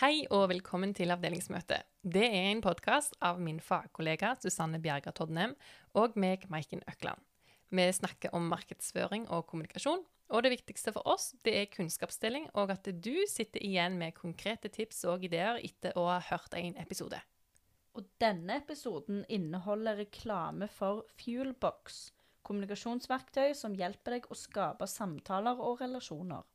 Hei og velkommen til avdelingsmøtet. Det er en podkast av min fagkollega Susanne Bjerga Todnem og meg, Maiken Økland. Vi snakker om markedsføring og kommunikasjon. Og det viktigste for oss det er kunnskapsdeling, og at du sitter igjen med konkrete tips og ideer etter å ha hørt en episode. Og denne episoden inneholder reklame for Fuelbox, kommunikasjonsverktøy som hjelper deg å skape samtaler og relasjoner.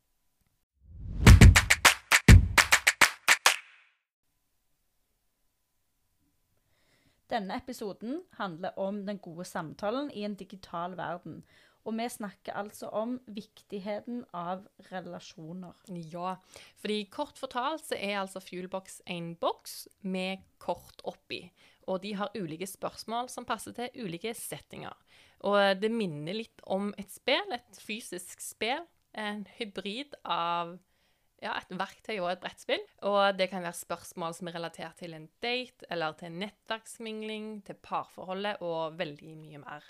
Denne episoden handler om den gode samtalen i en digital verden. Og vi snakker altså om viktigheten av relasjoner. Ja, fordi kort fortalt så er altså Fuelbox en boks med kort oppi. Og de har ulike spørsmål som passer til ulike settinger. Og det minner litt om et spill, et fysisk spill. En hybrid av ja, et verktøy og et brettspill. Og det kan være spørsmål som er relatert til en date, eller til nettverksmingling, til parforholdet og veldig mye mer.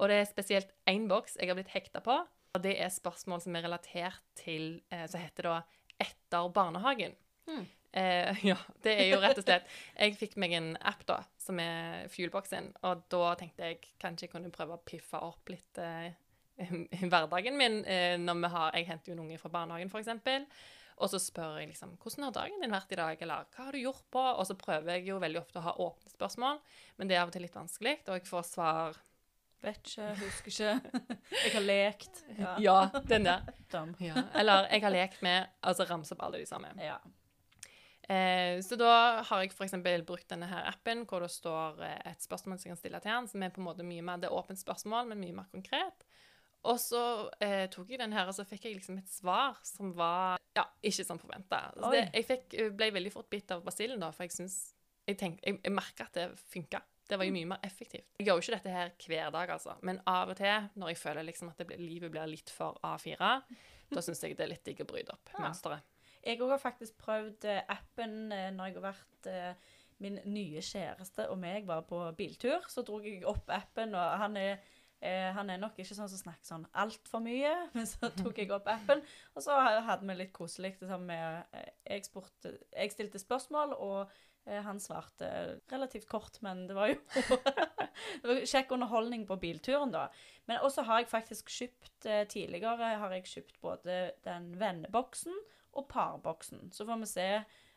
Og det er spesielt én boks jeg har blitt hekta på. Og det er spørsmål som er relatert til eh, Så heter da etter barnehagen. Hmm. Eh, ja, det er jo rett og slett Jeg fikk meg en app, da, som er Fuelboxen. Og da tenkte jeg kanskje jeg kunne prøve å piffe opp litt eh, hverdagen min eh, når vi har Jeg henter jo en unge fra barnehagen, f.eks. Og så spør jeg liksom 'Hvordan har dagen din vært i dag?' eller 'Hva har du gjort på?' Og så prøver jeg jo veldig ofte å ha åpne spørsmål, men det er av og til litt vanskelig, og jeg får svar Vet ikke, husker ikke. Jeg har lekt. Ja. Ja, den der. Ja. Eller jeg har lekt med Altså ramse opp alle de samme. Ja. Eh, så da har jeg f.eks. brukt denne her appen hvor det står eh, et spørsmål som jeg kan stille til han, som er på en måte mye mer Det er åpent spørsmål, men mye mer konkret. Og så eh, tok jeg den her, og så fikk jeg liksom et svar som var ja, ikke som forventa. Jeg fikk, eh, ble veldig fort bitt av basillen, da, for jeg syns Jeg, tenk, jeg, jeg merka at det funka. Det var jo mye mer effektivt. Jeg gjør jo ikke dette her hver dag, altså. Men av og til, når jeg føler liksom at det blir, livet blir litt for A4, da syns jeg det er litt digg å bryte opp Ja. mønsteret. Jeg òg har faktisk prøvd eh, appen eh, når jeg har vært Min nye kjæreste og meg var på biltur. Så dro jeg opp appen, og han er eh, han er nok ikke sånn som snakker sånn altfor mye, men så tok jeg opp appen, og så hadde vi litt koselig. samme med, eh, jeg, spurte, jeg stilte spørsmål, og eh, han svarte relativt kort, men det var jo det var kjekk underholdning på bilturen, da. Men også har jeg faktisk kjøpt eh, Tidligere har jeg kjøpt både den venneboksen og parboksen. Så får vi se.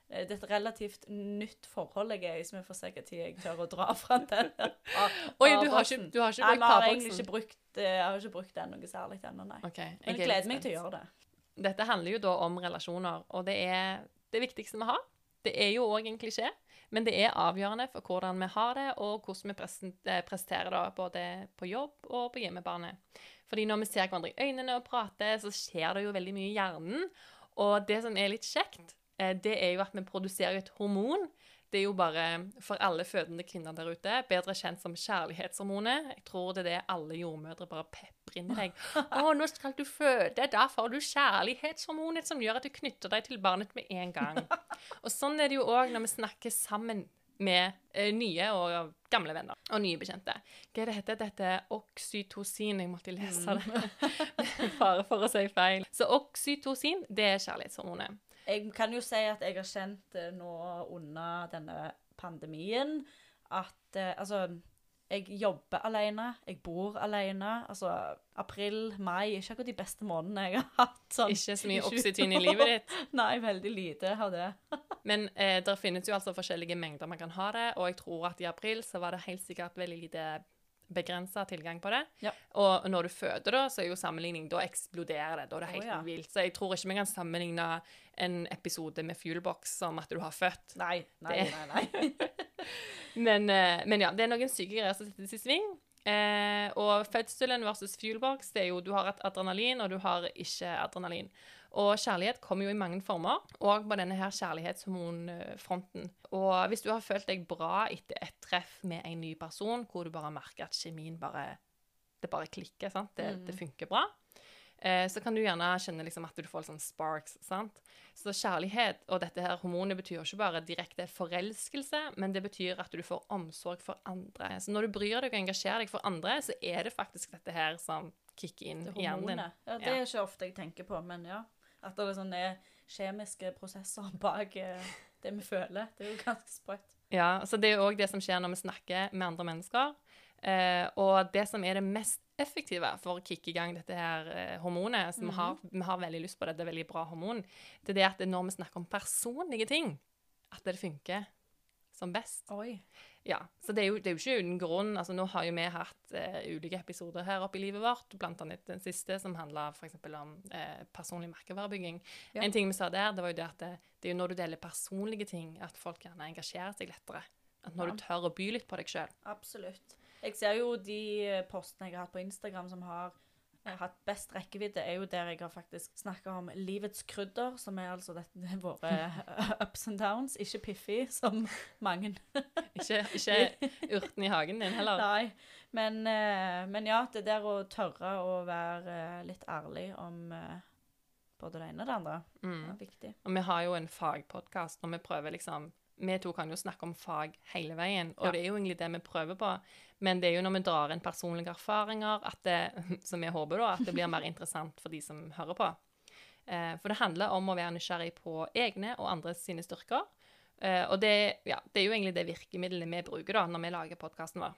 Eh, Det er et relativt nytt forhold jeg er i, så vi får se hva tid jeg tør å dra fra den. Oi, du har ikke, du har ikke brukt parboksen? brukt, eh, jeg har ikke brukt den noe særlig ennå, nei. Ok, Men jeg gleder meg til å gjøre det. Dette handler jo da om relasjoner, og det er det viktigste vi har. Det er jo òg en klisjé, men det er avgjørende for hvordan vi har det, og hvordan vi eh, presterer da, både på jobb og på hjemmebane. Fordi når vi ser hverandre i øynene og prater, så skjer det jo veldig mye i hjernen. Og det som er litt kjekt, det er jo at vi produserer et hormon. Det er jo bare for alle fødende kvinner der ute, bedre kjent som kjærlighetshormonet. Jeg tror det er det alle jordmødre bare peprer inn i deg. Å, nå skal du føde, da får du kjærlighetshormonet som gjør at du knytter deg til barnet med en gang. Og sånn er det jo òg når vi snakker sammen med eh, nye og gamle venner og nye bekjente. Hva er det heter dette? Oksytocin. Jeg måtte lese det. Bare for å si feil. Så oksytocin, det er kjærlighetshormonet. Jeg kan jo si at jeg har kjent eh, nå under denne pandemien at eh, altså jeg jobber alene, jeg bor alene. Altså april, mai ikke akkurat de beste månedene jeg har hatt. Sånn. Ikke så mye Ikke- i livet ditt. Nei, veldig lite av det. Men eh, det finnes jo altså forskjellige mengder man kan ha det, og jeg tror at i april så var det helt sikkert veldig lite begrensa tilgang på det. Ja. Og når du føder, da, så er jo sammenligning Da eksploderer det. Da er det helt oh, ja. vilt. Så jeg tror ikke vi kan sammenligne en episode med Fuelbox som at du har født. Nei, nei, Det- nei. nei. Men, eh, men ja, det er noen syke greier som settes i sving. Eh, og fødselen versus fuelbox, det er jo du har et adrenalin, og du har ikke adrenalin. Og kjærlighet kommer jo i mange former, og på denne her kjærlighetshormonfronten. Og hvis du har følt deg bra etter et treff med en ny person, hvor du bare merker at kjemien bare Det bare klikker, sant? Det, Mm. det funker bra. Eh, så kan du gjerne kjenne liksom at du får sånn sparks. sant? Så kjærlighet og dette her hormonet betyr ikke bare direkte forelskelse, men det betyr at du får omsorg for andre. Så når du bryr deg og engasjerer deg for andre, så er det faktisk dette her som kicker inn i hjernen din. Ja, det er ikke ofte jeg tenker på, men ja. At det er sånne kjemiske prosesser bak eh, det vi føler. Det er jo ganske sprøtt. Ja, så det er jo òg det som skjer når vi snakker med andre mennesker. Eh, og det som er det mest effektive for å kicke i gang dette her eh, hormonet, som vi, har, vi har veldig lyst på det, det er veldig bra hormon, det er det at når vi snakker om personlige ting, at det funker som best. Oi. Ja, så det er, jo, det er jo ikke uten grunn. Altså, nå har jo vi hatt eh, ulike episoder her oppe i livet vårt, annet den siste som handla om eh, personlig merkevarebygging. Ja. En ting vi sa der, det var jo det at det, det er jo når du deler personlige ting, at folk gjerne engasjerer seg lettere. At når Ja. du tør å by litt på deg sjøl. Absolutt. Jeg ser jo de eh, postene jeg har hatt på Instagram som har eh, hatt best rekkevidde, er jo der jeg har faktisk snakka om livets krydder, som er altså dette, våre ups and downs. Ikke Piffi, som mange Ikke, ikke urten i hagen din heller. Nei. Men, eh, men ja, det der å tørre å være eh, litt ærlig om eh, både det ene og det andre, Mm. er viktig. Og vi har jo en fagpodkast, og vi prøver liksom Vi to kan jo snakke om fag hele veien, og Ja. det er jo egentlig det vi prøver på. Men det er jo når vi drar inn personlige erfaringer, at det, som jeg håper da, at det blir mer interessant for de som hører på. Eh, for det handler om å være nysgjerrig på egne og andres sine styrker. Eh, og det, ja, det er jo egentlig det virkemidlet vi bruker da, når vi lager podkasten vår.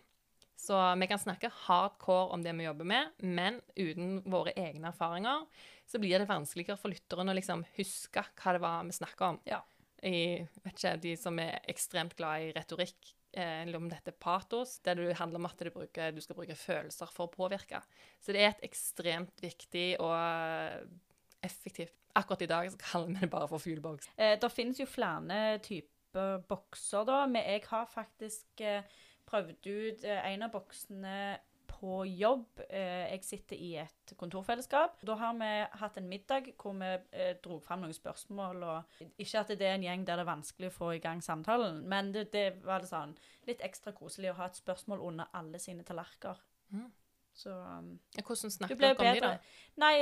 Så vi kan snakke hardcore om det vi jobber med, men uten våre egne erfaringer så blir det vanskeligere for lytteren å liksom huske hva det var vi snakka om. Ja. I, vet ikke, De som er ekstremt glad i retorikk, eh, eller om dette er patos, der det handler om at du, bruker, du skal bruke følelser for å påvirke. Så det er et ekstremt viktig og eh, effektivt Akkurat i dag så kaller vi det bare for fuelbox. Eh, det finnes jo flere typer bokser, da. Men jeg har faktisk eh, prøvd ut en av boksene på jobb. Eh, jeg sitter i et kontorfellesskap. Da har vi hatt en middag hvor vi eh, dro fram noen spørsmål. og Ikke at det er en gjeng der det er vanskelig å få i gang samtalen, men det, det var det sånn litt ekstra koselig å ha et spørsmål under alle sine tallerkener. Mm. Så um, Hvordan snakket dere om de, da? Nei,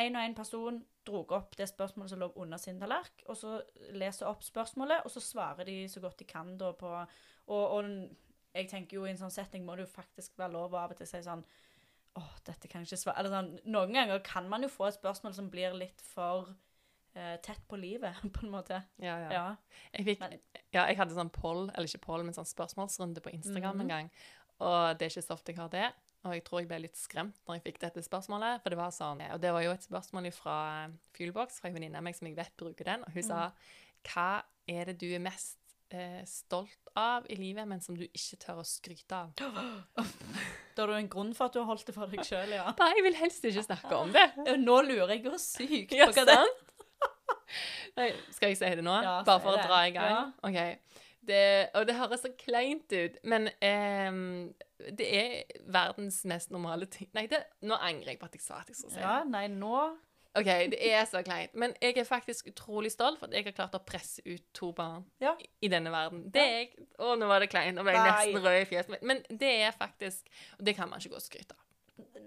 én og én person dro opp det spørsmålet som lå under sin tallerken, og så leser opp spørsmålet, og så svarer de så godt de kan da på Og, og jeg tenker jo i en sånn setting må det jo faktisk være lov å av og til si sånn Å, dette kan jeg ikke svare Eller sånn Noen ganger kan man jo få et spørsmål som blir litt for eh, tett på livet, på en måte. Ja, ja. Ja. Jeg, fikk, Men- ja, jeg hadde sånn poll, eller ikke poll, men sånn spørsmålsrunde på Instagram Mhm. en gang. Og det er ikke så ofte jeg har det. Og jeg tror jeg ble litt skremt når jeg fikk dette spørsmålet. For det var sånn, og det var jo et spørsmål fra Fuelbox, fra en venninne av meg som jeg vet bruker den. Og hun sa hva er det du er mest eh, stolt av i livet, men som du ikke tør å skryte av? Da har du en grunn for at du har holdt det for deg sjøl, ja. Nei, jeg vil helst ikke snakke om det. Nå lurer jeg jo sykt på hva det er. Nei, skal jeg si det nå? Ja, Bare for å dra i gang? Ja. OK. Det, og det høres så kleint ut, men eh, det er verdens mest normale ting Nei, det, nå angrer jeg på at jeg sa at jeg skulle si det. Ja, nei, nå OK, det er så kleint. Men jeg er faktisk utrolig stolt for at jeg har klart å presse ut to barn Ja. i denne verden. Det er jeg Å, nå var det kleint. Nå ble jeg nesten rød i fjeset. Men det er faktisk Og det kan man ikke gå og skryte av.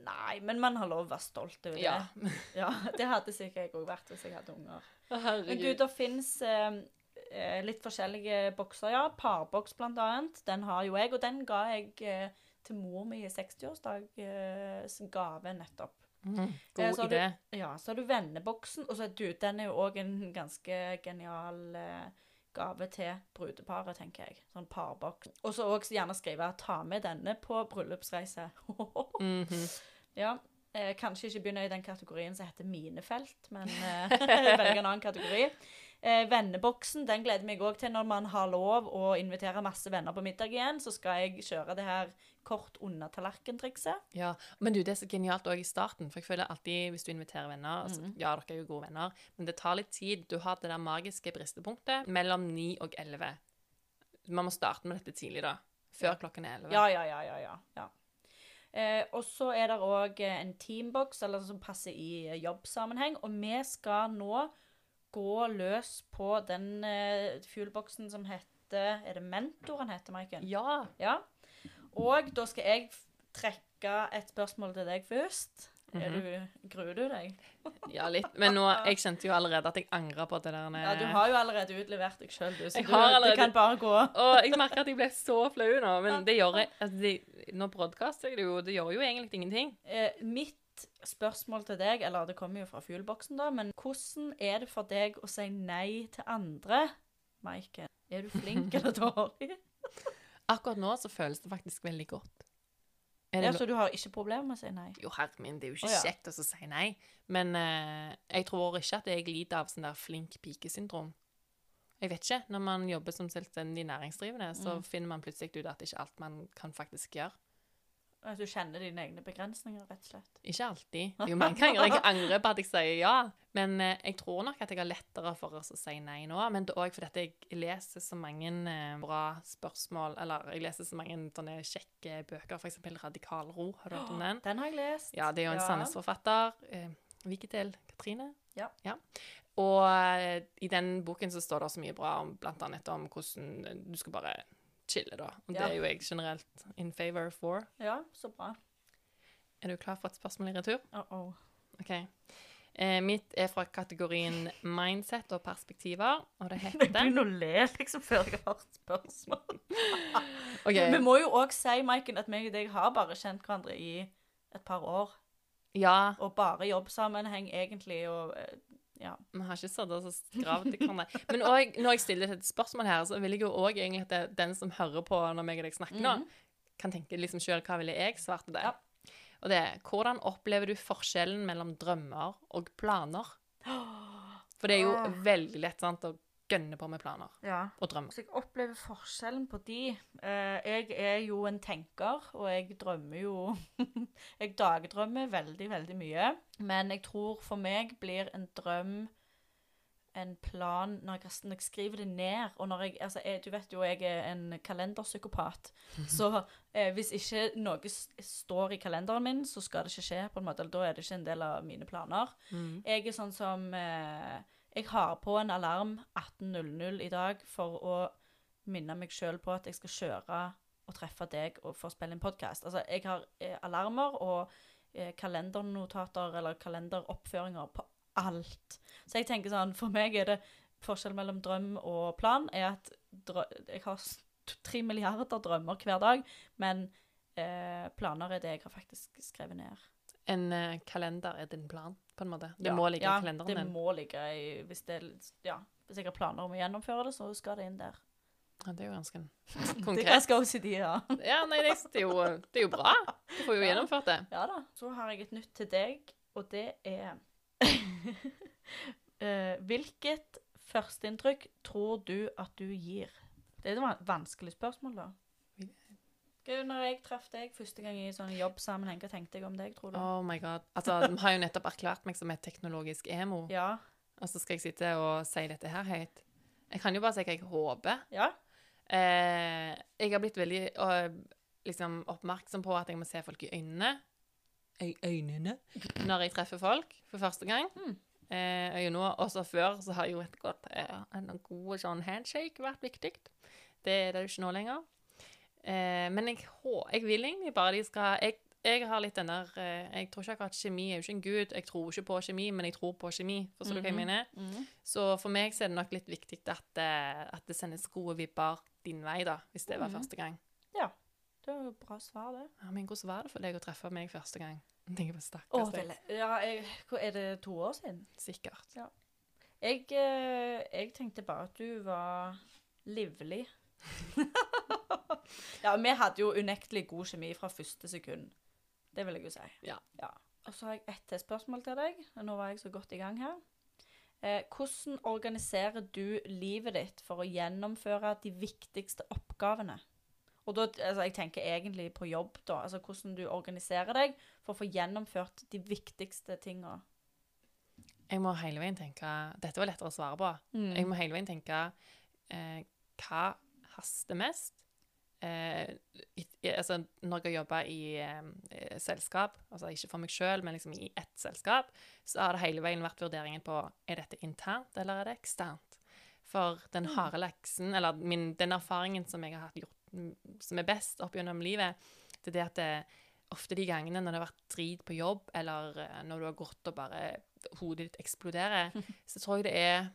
Nei, men man har lov å være stolt over det. Ja. Ja, Det hadde sikkert jeg òg vært hvis jeg hadde unger. Men gud, det fins eh, eh, litt forskjellige bokser, ja. Parboks blant annet. Den har jo jeg, og den ga jeg eh, til mor mi i 60-årsdag eh, som gave nettopp. Mm, Eh, god så har du- idé. Ja, så har du venneboksen, og så er du, den er jo òg en ganske genial eh, gave til brudeparet, tenker jeg. Sånn parboks. Og så òg gjerne skrive 'ta med denne på bryllupsreise'. Mhm. Ja. Eh, kanskje ikke begynne i den kategorien som heter minefelt, men eh, velge en annen kategori. Eh, venneboksen den gleder jeg meg òg til når man har lov å invitere masse venner på middag igjen. Så skal jeg kjøre det her kort under tallerken-trikset. Ja, men du, det er så genialt også i starten, for jeg føler alltid hvis du inviterer venner, altså, mm. ja, dere er jo gode venner, men det tar litt tid. Du har det der magiske bristepunktet mellom 9 og 11. Man må starte med dette tidlig da, før klokken er 11. Ja, ja, ja, ja. ja, ja. Eh, og så er det òg en teambox eller som passer i jobbsammenheng. Og vi skal nå gå løs på den eh, fuelboksen som heter Er det Mentor han heter, Maiken? Ja. Ja. Og da skal jeg trekke et spørsmål til deg først. Er Mhm. du, gruer du deg? ja, litt. Men nå, jeg kjente jo allerede at jeg angra på det der. Ja, du har jo allerede utlevert deg sjøl, du. Så Jeg du, har allerede- det kan bare gå. Og jeg merker at jeg ble så flau nå, men det gjør jeg, altså, det, nå broadcaster jeg det jo, det gjør jo egentlig ingenting. Eh, mitt spørsmål til deg, eller det kommer jo fra fuelboksen, da, men hvordan er det for deg å si nei til andre Maiken? Er du flink eller dårlig? Akkurat nå så føles det faktisk veldig godt. Ja, så du har ikke problemer med å si nei? Jo, herre min, det er jo ikke oh, ja. kjekt å si nei. Men uh, jeg tror ikke at jeg lider av sånn der flink pike-syndrom. Jeg vet ikke. Når man jobber som selvstendig næringsdrivende, så Mm. finner man plutselig ut at det ikke er alt man kan faktisk gjøre. At du kjenner dine egne begrensninger, rett og slett? Ikke alltid. Jo mange ganger jeg angrer på at jeg sier ja. Men eh, jeg tror nok at jeg har lettere for å si nei nå. Men det er òg fordi jeg leser så mange eh, bra spørsmål, eller jeg leser så mange sånne kjekke bøker, f.eks. Radikal ro. Har du hørt om den? Den har jeg lest. Ja, det er jo en Ja. Sandnes-forfatter. Eh, Viketel Katrine. Ja. Og eh, i den boken så står det så mye bra om annet om hvordan du skal bare chille, da. Og det er jo jeg generelt in favor for. Ja, så bra. Er du klar for et spørsmål i retur? Uh -oh. OK. Eh, mitt er fra kategorien mindset og perspektiver, og det heter Jeg begynner å le liksom før jeg har hørt spørsmål. okay. Vi må jo òg si, Maiken, at meg og deg har bare kjent hverandre i et par år. Ja, Og bare jobbsammenheng, egentlig, og eh, ja. vi har ikke satt oss og skravd i hverandre. Men også, når jeg stiller et spørsmål her, så vil jeg jo òg egentlig at den som hører på når meg og deg snakker nå, Mhm. kan tenke liksom sjøl hva ville jeg svart til det. Ja. Og det er hvordan opplever du forskjellen mellom drømmer og planer? For det er jo veldig lett sant, å gønne på med planer ja. og drømmer. Så jeg opplever forskjellen på de. Eh, jeg er jo en tenker, og jeg drømmer jo Jeg dagdrømmer veldig, veldig mye. Men jeg tror for meg blir en drøm en plan når jeg, når jeg skriver det ned. Og når jeg Altså, jeg, du vet jo jeg er en kalenderpsykopat. Så eh, hvis ikke noe står i kalenderen min, så skal det ikke skje. på en måte, eller Da er det ikke en del av mine planer. Mm. Jeg er sånn som eh, Jeg har på en alarm 18.00 i dag for å minne meg sjøl på at jeg skal kjøre og treffe deg og få spille en podkast. Altså, jeg har eh, alarmer og eh, kalendernotater eller kalenderoppføringer på alt. Så jeg tenker sånn For meg er det forskjell mellom drøm og plan er at jeg har tre milliarder drømmer hver dag, men eh, planer er det jeg har faktisk skrevet ned. En eh, kalender er din plan, på en måte. Det Ja, må ligge ja, i kalenderen det din. må ligge i hvis, det, ja, hvis jeg har planer om å gjennomføre det, så skal det inn der. Ja, det er jo ganske Det er konkret. ganske OCD, ja. Ja, nei, det er jo, det er jo bra. Du får jo Ja. gjennomført det. Ja da. Så har jeg et nytt til deg, og det er Eh, Hvilket førsteinntrykk tror du at du gir? Det er et vanskelig spørsmål, da. Når jeg traff deg første gang i sånn jobbsammenheng, hva tenkte jeg om deg, tror du? Oh my god. Altså, de har jo nettopp erklært meg som et teknologisk emo. Ja. Og så skal jeg sitte og si dette her høyt. Jeg kan jo bare si hva jeg håper. Ja? Eh, jeg har blitt veldig og, liksom oppmerksom på at jeg må se folk i øynene. I øynene? Når jeg treffer folk for første gang. Mm. Eh, og nå, også før så har jo et godt, eh, en god sånn handshake vært viktig. Det er det jo ikke nå lenger. Eh, men jeg, jeg vil egentlig bare de skal jeg, jeg har litt den der eh, Jeg tror ikke akkurat kjemi er jo ikke en gud. Jeg tror ikke på kjemi, men jeg tror på kjemi. Forstår du hva jeg mener? mener? -hmm. Så for meg så er det nok litt viktig at, eh, at det sendes gode vibber din vei, da, hvis det var Mhm. første gang. Ja. Det var jo bra svar, det. Ja, men hvordan var det for deg å treffe meg første gang? Jeg på stakkars deg. ja, jeg, er det to år siden? Sikkert. Jeg, eh, jeg tenkte bare at du var livlig. ja, vi hadde jo unektelig god kjemi fra første sekund. Det vil jeg jo si. Ja. Og så har jeg ett til spørsmål til deg. Nå var jeg så godt i gang her. Eh, hvordan organiserer du livet ditt for å gjennomføre de viktigste oppgavene? Og da, altså, Jeg tenker egentlig på jobb, da. Altså Hvordan du organiserer deg for å få gjennomført de viktigste tinga. Jeg må hele veien tenke Dette var lettere å svare på. Mm. Jeg må hele veien tenke eh, hva haster mest? Eh, altså, når jeg har jobba i eh, eh, selskap, altså ikke for meg sjøl, men liksom i ett selskap, så har det hele veien vært vurderingen på er dette internt eller er det eksternt. For den harde leksen, eller min, den erfaringen som jeg har hatt gjort mm, som er best opp gjennom livet, det er det at det, ofte de gangene når det har vært drit på jobb, eller eh, når du har gått og bare hodet ditt eksploderer, så tror jeg det er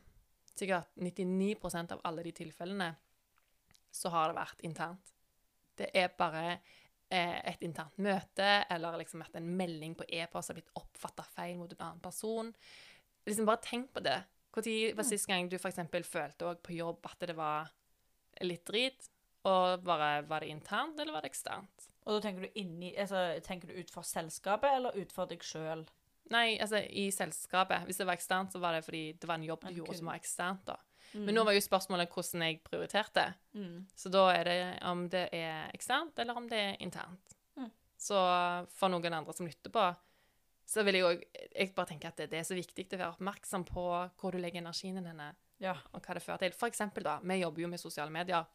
sikkert 99% av alle de tilfellene så har det vært internt. Det er bare eh, et internt møte, eller liksom at en melding på e-post har blitt oppfatta feil mot en annen person. Liksom Bare tenk på det. Når var sist gang du eksempel følte på jobb at det var litt drit? Og bare, var det internt, eller var det eksternt? Og da tenker du inni altså, Tenker du ut for selskapet, eller ut for deg sjøl? Nei, altså i selskapet. Hvis det var eksternt, så var det fordi det var en jobb du okay. gjorde som var eksternt, da. Men nå var jo spørsmålet hvordan jeg prioriterte. Mm. Så da er det om det er eksternt, eller om det er internt. Mm. Så for noen andre som lytter på, så vil jeg òg Jeg bare tenker at det, det er så viktig å være oppmerksom på hvor du legger energien din Ja. og hva det fører til. For eksempel, da, vi jobber jo med sosiale medier.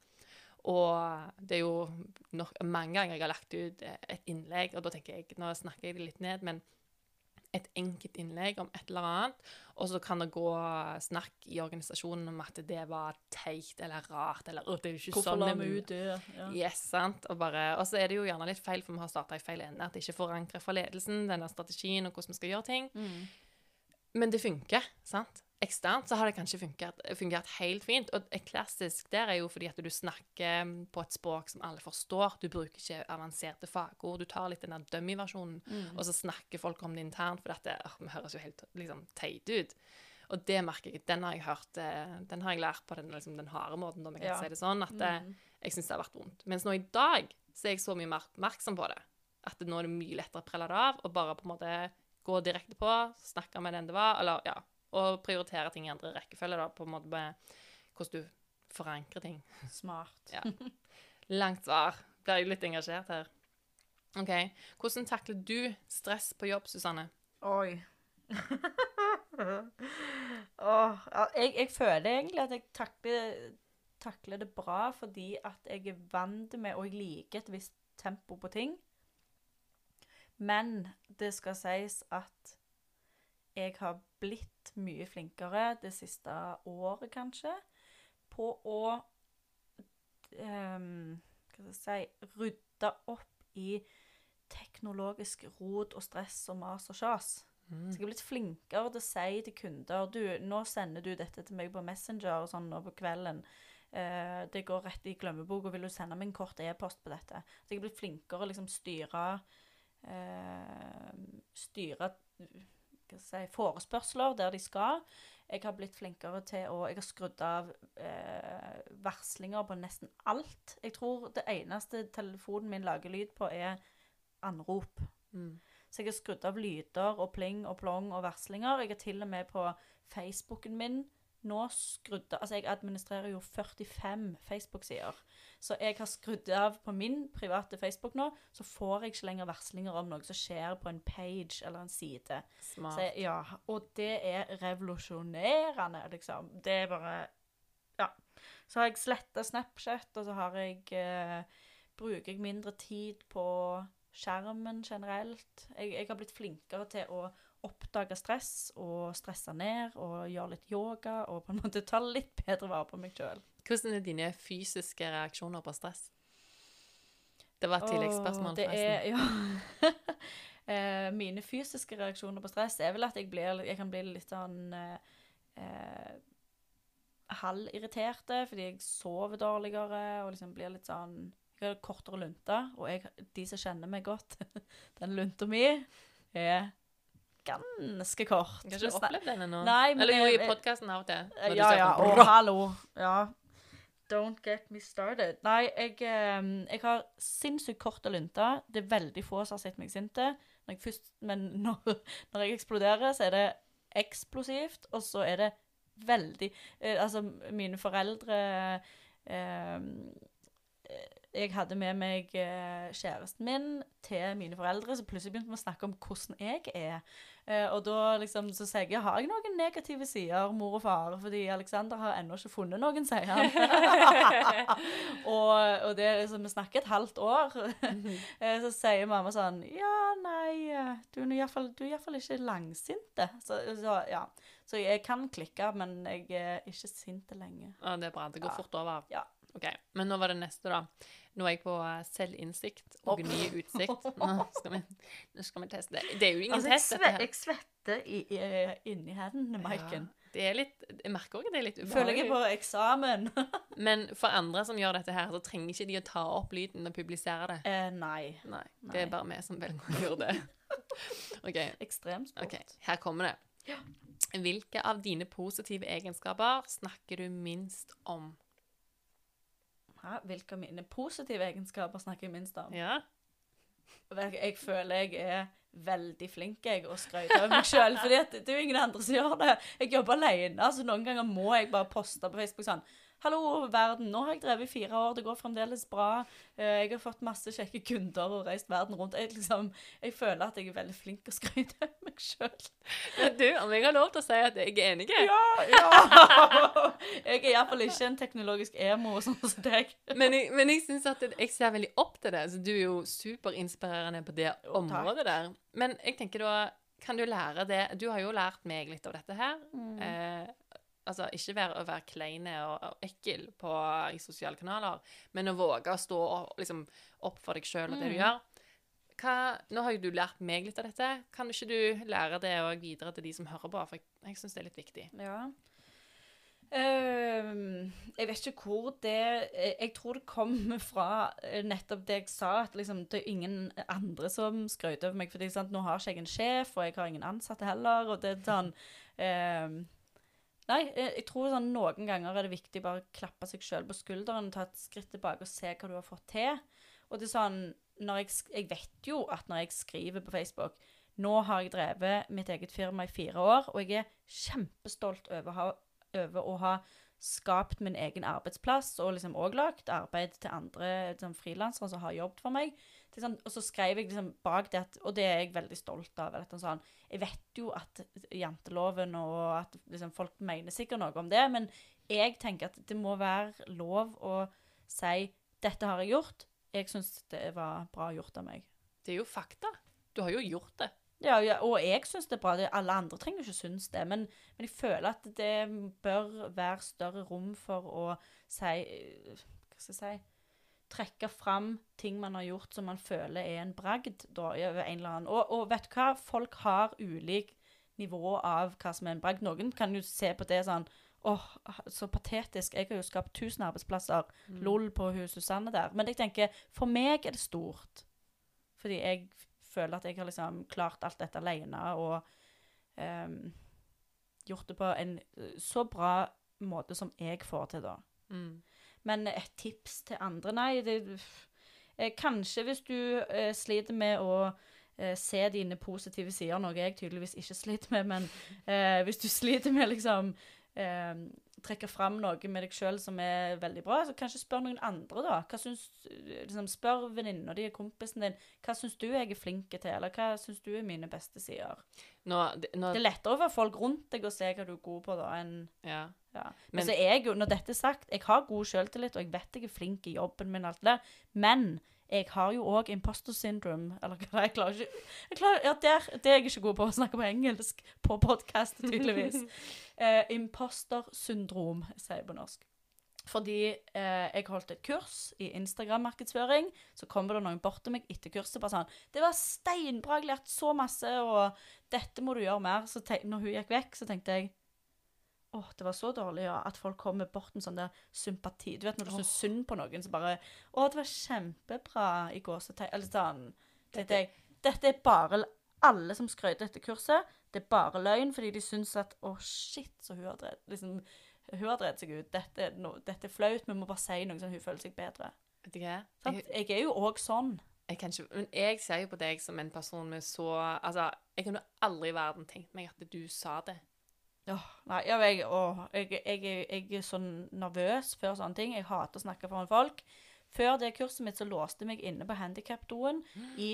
Og det er jo nok, mange ganger jeg har lagt ut et innlegg, og da tenker jeg Nå snakker jeg det litt ned, men et enkelt innlegg om et eller annet, og så kan det gå snakk i organisasjonen om at det var teit eller rart, eller «Å, det er jo ikke Hvorfor sånn la er vi ut det? Ja. Yes, sant. Og, bare, og så er det jo gjerne litt feil, for vi har starta i feil ende. At det ikke forankrer fra ledelsen, denne strategien og hvordan vi skal gjøre ting. Mm. Men det funker, sant? Eksternt så har det kanskje fungert, fungert helt fint. Og klassisk der er jo fordi at du snakker på et språk som alle forstår. Du bruker ikke avanserte fagord. Du tar litt den der dummy-versjonen, Mm. og så snakker folk om det internt, for dette åh, vi høres jo helt liksom, teite ut. Og det merker jeg. Den har jeg hørt, eh, den har jeg lært på den, liksom, den harde måten, om jeg kan Ja. si det sånn. At eh, Mm. jeg syns det har vært vondt. Mens nå i dag så er jeg så mye mer oppmerksom på det. At nå er det mye lettere å prelle det av og bare på en måte gå direkte på, snakke med den det var, eller ja, og prioritere ting i andre rekkefølge, da, på en måte med hvordan du forankrer ting. Smart. Ja. Langt svar. Blir jeg litt engasjert her. OK. Hvordan takler du stress på jobb, Susanne? Oi. oh, jeg, jeg føler egentlig at jeg takler, takler det bra fordi at jeg er vant med, og jeg liker et visst tempo på ting. Men det skal sies at jeg har blitt mye flinkere det siste året, kanskje, på å um, Hva skal jeg si Rydde opp i teknologisk rot og stress og mas og kjas. Mm. Så jeg er blitt flinkere til å si til kunder du, nå sender du dette til meg på Messenger og sånn nå på kvelden. Uh, det går rett i glemmeboka. Vil du sende meg en kort e-post på dette? Så jeg er blitt flinkere å liksom styre uh, Styre si, forespørsler der de skal. Jeg har blitt flinkere til å Jeg har skrudd av eh, varslinger på nesten alt. Jeg tror det eneste telefonen min lager lyd på, er anrop. Mm. Så jeg har skrudd av lyder og pling og plong og varslinger. Jeg har til og med på Facebooken min nå skrudd av Altså, jeg administrerer jo 45 Facebook-sider. Så jeg har skrudd av på min private Facebook nå, så får jeg ikke lenger varslinger om noe som skjer på en page eller en side. Smart. Så jeg, ja, og det er revolusjonerende, liksom. Det er bare Ja. Så har jeg sletta Snapchat, og så har jeg eh, Bruker jeg mindre tid på skjermen generelt. Jeg, jeg har blitt flinkere til å oppdage stress og stresse ned og gjøre litt yoga og på en måte ta litt bedre vare på meg sjøl. Hvordan er dine fysiske reaksjoner på stress? Det var et tilleggsspørsmål, forresten. ja. Eh, mine fysiske reaksjoner på stress er vel at jeg, blir, jeg kan bli litt sånn eh, eh, halvirriterte fordi jeg sover dårligere og liksom blir litt sånn Jeg har kortere lunte, og jeg, de som kjenner meg godt, den lunta mi er ganske kort. Jeg har ikke opplevd den ennå. Eller jo, i podkasten av og til. Ja, ja. Å, Og hallo. Ja. Don't get me started. Nei, jeg, eh, jeg har sinnssykt kort lunte. Det er veldig få som har sett meg sinte. Når jeg først, men når, når jeg eksploderer, så er det eksplosivt, og så er det veldig eh, Altså, mine foreldre eh, eh, Jeg hadde med meg eh, kjæresten min til mine foreldre, så plutselig begynte vi å snakke om hvordan jeg er. Eh, og da liksom, så sier jeg har jeg noen negative sider, mor og far, fordi Alexander har ennå ikke funnet noen, sier han. og, og det er liksom, vi snakker et halvt år. Eh, så sier mamma sånn Ja, nei, du er iallfall ikke langsinte. Så, så ja. Så jeg kan klikke, men jeg er ikke sint lenge. Ja, det er bra. Det går Ja. fort over. Ja. Ok, Men nå var det neste, da. Nå er jeg på selvinnsikt og ny utsikt. Nå skal vi, nå skal vi teste. Det er jo ingen Altså, jeg, test, sve, dette her. jeg svetter i, i, inni hendene, Maiken. Ja, det er litt, jeg merker også at det er litt Føler jeg på eksamen. Men for andre som gjør dette her, så trenger ikke de å ta opp lyden og publisere det. eh, nei. Nei, det er bare vi som velger å gjøre det. Okay. Ekstremsport. Okay, her kommer det. Hvilke av dine positive egenskaper snakker du minst om? Hæ? Hvilke av mine positive egenskaper snakker jeg minst om? Ja. Jeg, føler jeg er veldig flink jeg, å skryte av meg sjøl. For det er jo ingen andre som gjør det. Jeg jobber alene, så noen ganger må jeg bare poste på Facebook sånn Hallo, verden. Nå har jeg drevet i fire år. Det går fremdeles bra. Eh, Jeg har fått masse kjekke kunder og reist verden rundt. Jeg, liksom, jeg føler at jeg er veldig flink til å skryte av meg sjøl. Men du, om jeg har lov til å si at jeg er enig? Ja, ja. Jeg er iallfall ikke en teknologisk emo sånn som deg. Men jeg, men jeg synes at jeg ser veldig opp til det. Så du er jo superinspirerende på det Jo, området der. Men jeg tenker da, kan du lære det Du har jo lært meg litt av dette her. Mm. Eh, altså, ikke være, å være kleine og, og ekkel på, i sosiale kanaler, men å våge å stå og, liksom, opp for deg sjøl og det du Mm. gjør. Hva, nå har jo du lært meg litt av dette. Kan ikke du lære det og videre til de som hører på? For jeg, jeg syns det er litt viktig. Ja. Uh, jeg vet ikke hvor det Jeg, jeg tror det kommer fra eh, nettopp det jeg sa, at liksom, det er ingen andre som skryter over meg. fordi sant, nå har ikke jeg en sjef, og jeg har ingen ansatte heller. og det er sånn ehm, Nei, jeg, jeg tror sånn noen ganger er det viktig bare å klappe seg sjøl på skulderen, ta et skritt tilbake og se hva du har fått til. Og det er sånn jeg, jeg vet jo at når jeg skriver på Facebook Nå har jeg drevet mitt eget firma i fire år, og jeg er kjempestolt over, ha- over å ha skapt min egen arbeidsplass, og liksom også lagt arbeid til andre liksom, frilansere som har jobbet for meg. Sånn, og så skrev jeg liksom bak det, at, og det er jeg veldig stolt av. At, sånn, jeg vet jo at janteloven og at liksom, folk mener sikkert noe om det, men jeg tenker at det må være lov å si 'dette har jeg gjort'. Jeg syns det var bra gjort av meg. Det er jo fakta. Du har jo gjort det. Ja, ja, og jeg syns det er bra. Det, alle andre trenger ikke synes det. Men, men jeg føler at det bør være større rom for å si Hva skal jeg si Trekke fram ting man har gjort som man føler er en bragd. Da, over en eller annen. Og, og vet du hva? Folk har ulik nivå av hva som er en bragd. Noen kan jo se på det sånn Åh, så patetisk. Jeg har jo skapt 1000 arbeidsplasser. LOL på hun Susanne der. Men jeg tenker, for meg er det stort. Fordi jeg føler at jeg har liksom klart alt dette alene og um, gjort det på en eh, så bra måte som jeg får til, da. Mm. Men et tips til andre, nei det, eh, Kanskje hvis du eh, sliter med å eh, se dine positive sider, noe jeg tydeligvis ikke sliter med, men hvis du sliter med liksom eh, trekker fram noe med deg sjøl som er veldig bra, så kanskje spør noen andre, da. Hva syns, liksom, spør venninna di, kompisen din, hva syns du jeg er flink til, eller hva syns du er mine beste sider? Nå, det- nå, Det er lettere for folk rundt deg å se hva du er god på, da, enn ja. ja. Men, Men- så er jeg jo, når dette er sagt, jeg har god selvtillit, og jeg vet jeg er flink i jobben min, og alt det der, men jeg har jo òg imposter syndrome, eller hva jeg klarer ikke jeg klarer, ja, der, Det er jeg ikke god på, å snakke på engelsk på podkast, tydeligvis. eh, imposter syndrom, sier jeg på norsk. Fordi eh, jeg holdt et kurs i Instagram-markedsføring. Så kommer det noen bort til meg etter kurset bare sånn 'Det var steinbra, jeg lærte så masse, og dette må du gjøre mer.' Så når hun gikk vekk, så tenkte jeg Åh, det var så dårlig, ja. At folk kommer bort med sånn der sympati. Du vet når du syns synd på noen, så bare Å, det var kjempebra i gåsetegn. Eller sånn. Dette, dette er bare alle som skrøyter dette kurset. Det er bare løgn, fordi de syns at Å, shit, så hun har drevet liksom, Hun har drevet seg ut. Dette, no, dette er flaut. Vi må bare si noe sånn hun føler seg bedre. Vet du hva? Sånn? Jeg er jo òg sånn. jeg kan ikke, men jeg ser jo på deg som en person med så Altså, jeg kunne aldri i verden tenkt meg at du sa det. Åh, nei, ja, jeg, åh, jeg, jeg, er- jeg er sånn nervøs før sånne ting. Jeg hater å snakke foran folk. Før det kurset mitt så låste jeg meg inne på handikapdoen i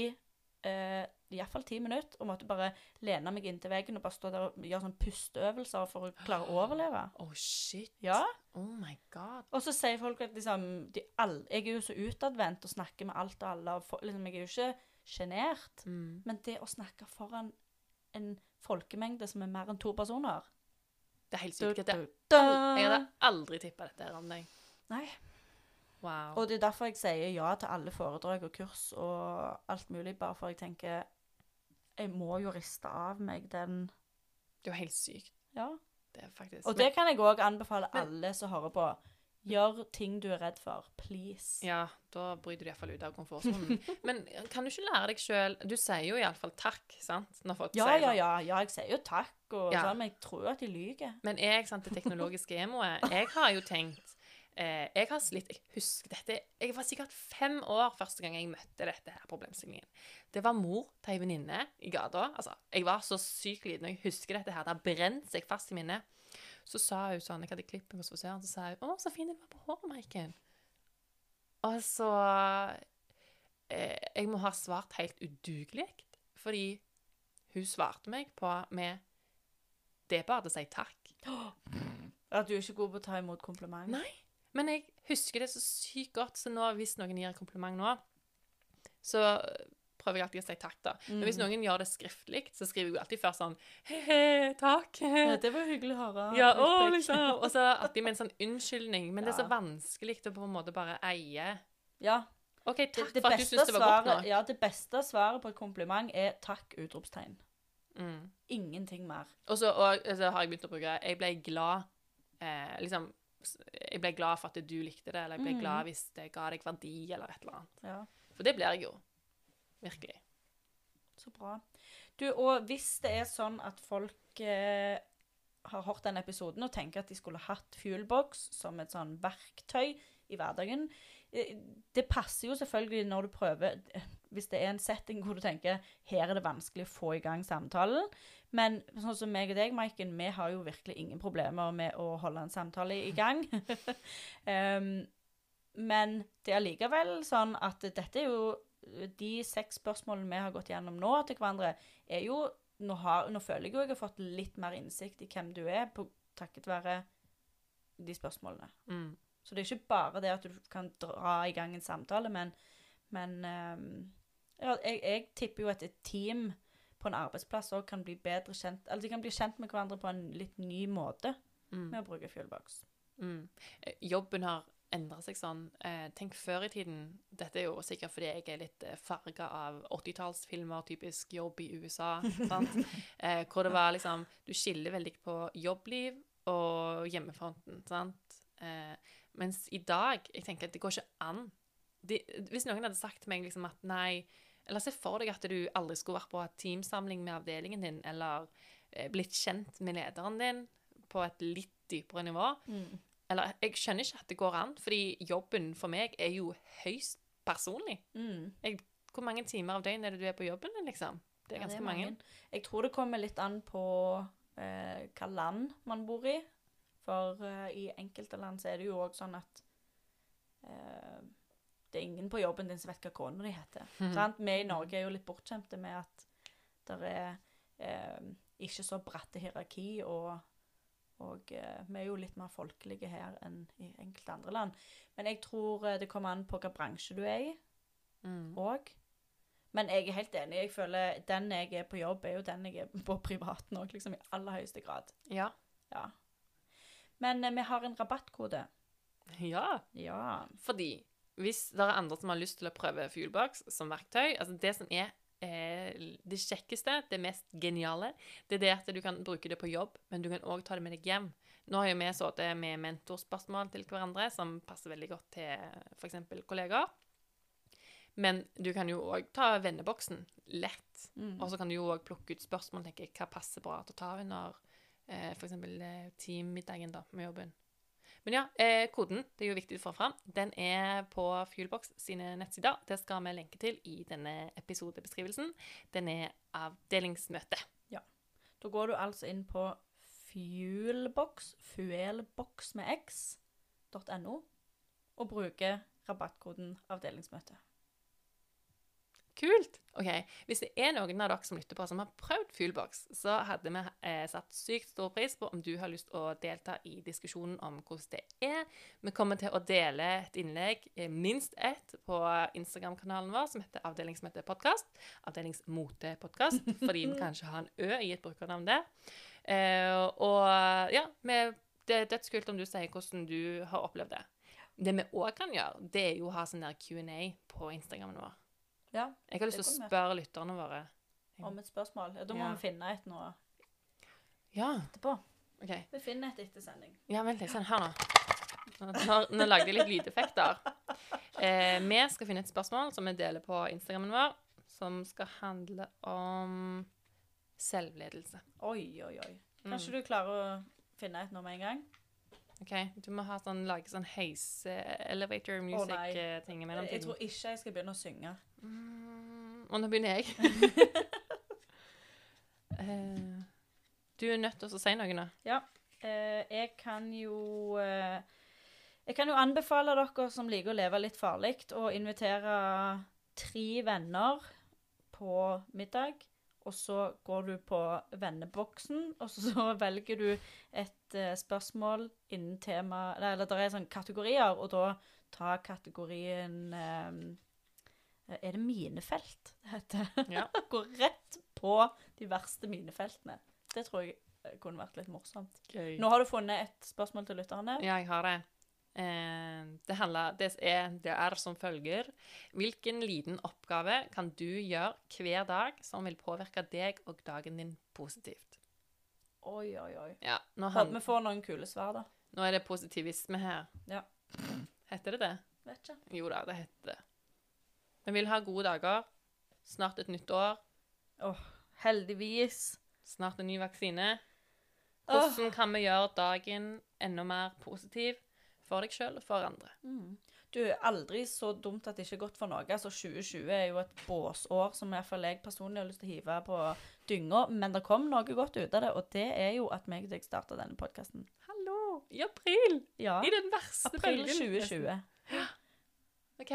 eh, iallfall ti minutter og måtte bare lene meg inntil veggen og bare stå der og gjøre sånn pusteøvelser for å klare å overleve. Oh, shit. Ja. Oh my god. Og så sier folk at liksom de all, Jeg er jo så utadvendt og snakker med alt og alle. Og for, liksom, jeg er jo ikke sjenert. Mm. Men det å snakke foran en folkemengde som er mer enn to personer Det er helt sykt. Dette, jeg hadde aldri tippa dette her om deg. Nei. Wow. Og det er derfor jeg sier ja til alle foredrag og kurs og alt mulig, bare for jeg tenker Jeg må jo riste av meg den Det er jo helt sykt. Ja. Det er faktisk Og det kan jeg òg anbefale Men- alle som hører på. Gjør ting du er redd for. Please. Ja, da bryter du iallfall ut av komfortsonen. Men kan du ikke lære deg sjøl Du sier jo iallfall takk, sant? Når folk Ja, sier ja, sånn. ja, ja, jeg sier jo takk, og Ja. sånn, men jeg tror at de lyver. Men jeg, sant, det teknologiske emoet Jeg har jo tenkt eh, Jeg har slitt Jeg husker dette Jeg var sikkert fem år første gang jeg møtte dette her problemstillingen. Det var mor til ei venninne i gata. Altså, jeg var så sykt liten, og jeg husker dette her. Det har brent seg fast i minnet. Så sa hun sånn Jeg hadde klippet meg hos frisøren, så sa hun 'Å, så fin du var på håret, Maiken'. Og så eh, Jeg må ha svart helt udugelig, fordi hun svarte meg på med Det er bare å si takk. At du er ikke god på å ta imot kompliment. Nei. Men jeg husker det så sykt godt, så nå, hvis noen gir en kompliment nå, så prøver jeg alltid å si takk, da. Men hvis Mm. noen gjør det skriftlig, så skriver jeg alltid først sånn He-he, takk. Ja, det var hyggelig å høre. Ja, å, liksom. Og så alltid med en sånn unnskyldning. Men det er så vanskelig å på en måte bare eie Ja, OK, takk det, for at du syns det var godt nå. ja, det beste svaret på et kompliment er takk! utropstegn. Mm. Ingenting mer. Og så og, så har jeg begynt å bruke Jeg ble glad eh, Liksom Jeg ble glad for at du likte det, eller jeg ble mm. glad hvis det ga deg verdi, eller et eller annet. Ja, For det blir jeg jo. Virkelig. så bra. Du, og hvis det er sånn at folk eh, har hørt den episoden og tenker at de skulle hatt Fuelbox som et sånn verktøy i hverdagen eh, Det passer jo selvfølgelig når du prøver Hvis det er en setting hvor du tenker her er det vanskelig å få i gang samtalen. Men sånn som meg og deg, Maiken, vi har jo virkelig ingen problemer med å holde en samtale i gang. um, men det er likevel sånn at dette er jo De seks spørsmålene vi har gått gjennom nå til hverandre, er jo Nå, har, nå føler jeg jo jeg har fått litt mer innsikt i hvem du er, på, takket være de spørsmålene. Mm. Så det er ikke bare det at du kan dra i gang en samtale, men, men um, ja, jeg, jeg tipper jo at et team på en arbeidsplass òg kan bli bedre kjent Eller de kan bli kjent med hverandre på en litt ny måte Mm. med å bruke Fuelbox. Mm. Eh, Jobben har endret seg sånn. Eh, tenk før i tiden Dette er jo sikkert fordi jeg er litt eh, farga av 80-tallsfilmer, typisk jobb i USA. sant? Eh, hvor det var liksom Du skiller veldig på jobbliv og hjemmefronten. sant? Eh, mens i dag Jeg tenker at det går ikke an. De, hvis noen hadde sagt til meg liksom at nei Eller se for deg at du aldri skulle vært på teamsamling med avdelingen din, eller eh, blitt kjent med lederen din på et litt dypere nivå. Eller jeg skjønner ikke at det går an, fordi jobben for meg er jo høyst personlig. Mm. Hvor mange timer av døgnet er det du er på jobben din, liksom? Det er Ja, ganske mange. Jeg tror det kommer litt an på eh, hva land man bor i. For eh, i enkelte land så er det jo òg sånn at eh, det er ingen på jobben din som vet hva kona di heter. Mm. Sant? Vi i Norge er jo litt bortskjemte med at det er eh, ikke så bratte hierarki, og, og eh, vi er jo litt mer folkelige her enn i enkelte andre land. Men jeg tror eh, det kommer an på hvilken bransje du er i Mm. òg. Men jeg er helt enig. Jeg føler Den jeg er på jobb, er jo den jeg er på privaten òg, liksom, i aller høyeste grad. Ja. Ja. Men eh, vi har en rabattkode. ja. Ja. Fordi hvis det er andre som har lyst til å prøve Fuelbox som verktøy altså Det som er det kjekkeste, det mest geniale, det er det at du kan bruke det på jobb, men du kan òg ta det med deg hjem. Nå har jo vi sittet med mentorspørsmål til hverandre som passer veldig godt til f.eks. kollegaer. Men du kan jo òg ta venneboksen lett. Mm. Og så kan du jo òg plukke ut spørsmål tenker jeg, hva passer bra til å ta under eh, f.eks. Eh, teammiddagen da, med jobben. Men ja, eh, koden det er jo viktig å få fram. Den er på Fuelbox sine nettsider. Det skal vi lenke til i denne episodebeskrivelsen. Den er avdelingsmøte. Ja. Da går du altså inn på fuelbox, fuelbox med x.no, og bruker rabattkoden avdelingsmøte. Kult! Ok, Hvis det er noen av dere som lytter på som har prøvd Fuelbox, så hadde vi eh, satt sykt stor pris på om du har lyst å delta i diskusjonen om hvordan det er. Vi kommer til å dele et innlegg, eh, minst ett, på Instagram-kanalen vår som heter Avdelingsmøtepodkast. Avdelingsmotepodkast, fordi vi kanskje har en Ø i et brukernavn der. Eh, og ja, vi, det er dødskult om du sier hvordan du har opplevd det. Det vi òg kan gjøre, det er jo å ha sånn der Q&A på Instagramen vår. Ja, Jeg har lyst til å spørre lytterne våre. om et spørsmål. Ja, da må Ja. vi finne et nå Ja, etterpå. Okay. Vi finner et etter sending. Ja, vent litt. Sånn, her nå. Nå, nå lagde jeg litt lydeffekter. Eh, vi skal finne et spørsmål som vi deler på Instagrammen vår, som skal handle om selvledelse. Oi, oi, oi. Kanskje Mm. du klarer å finne et nå med en gang? Ok, Du må ha sånn, lage sånn heis eh, elevator nei. music-ting imellom. Jeg tror ikke jeg skal begynne å synge. Mm, og nå begynner jeg. uh, du er nødt til å si noe nå. Eh, jeg kan jo uh, Jeg kan jo anbefale dere som liker å leve litt farlig, å invitere tre venner på middag. Og så går du på venneboksen, og så velger du et uh, spørsmål innen tema Eller, det er sånne kategorier, og da ta kategorien eh, Er det minefelt det heter? Ja. Gå rett på de verste minefeltene. Det tror jeg eh, kunne vært litt morsomt. Gøy. Nå har du funnet et spørsmål til lytterne. Ja, jeg har det. Eh, det, handler, det, er, det er som følger. Hvilken liten oppgave kan du gjøre hver dag som vil påvirke deg og dagen din positivt? Oi, oi, oi. Ja, Håper vi får noen kule svar, da. nå er det positivisme her. Ja. Heter det det? Vet ikke. Jo da, det heter det. Vi vil ha gode dager. Snart et nytt år. Heldigvis. Snart en ny vaksine. Åh. Hvordan kan vi gjøre dagen enda mer positiv for deg sjøl og for andre? Mm. Du, aldri så dumt at det ikke er godt for noe. Altså, 2020 er jo et båsår som iallfall jeg personlig har lyst til å hive på dynga. Men det kom noe godt ut av det, og det er jo at meg og deg starta denne podkasten. Hallo! I april! Ja. I den verste April bølgen. 2020. OK.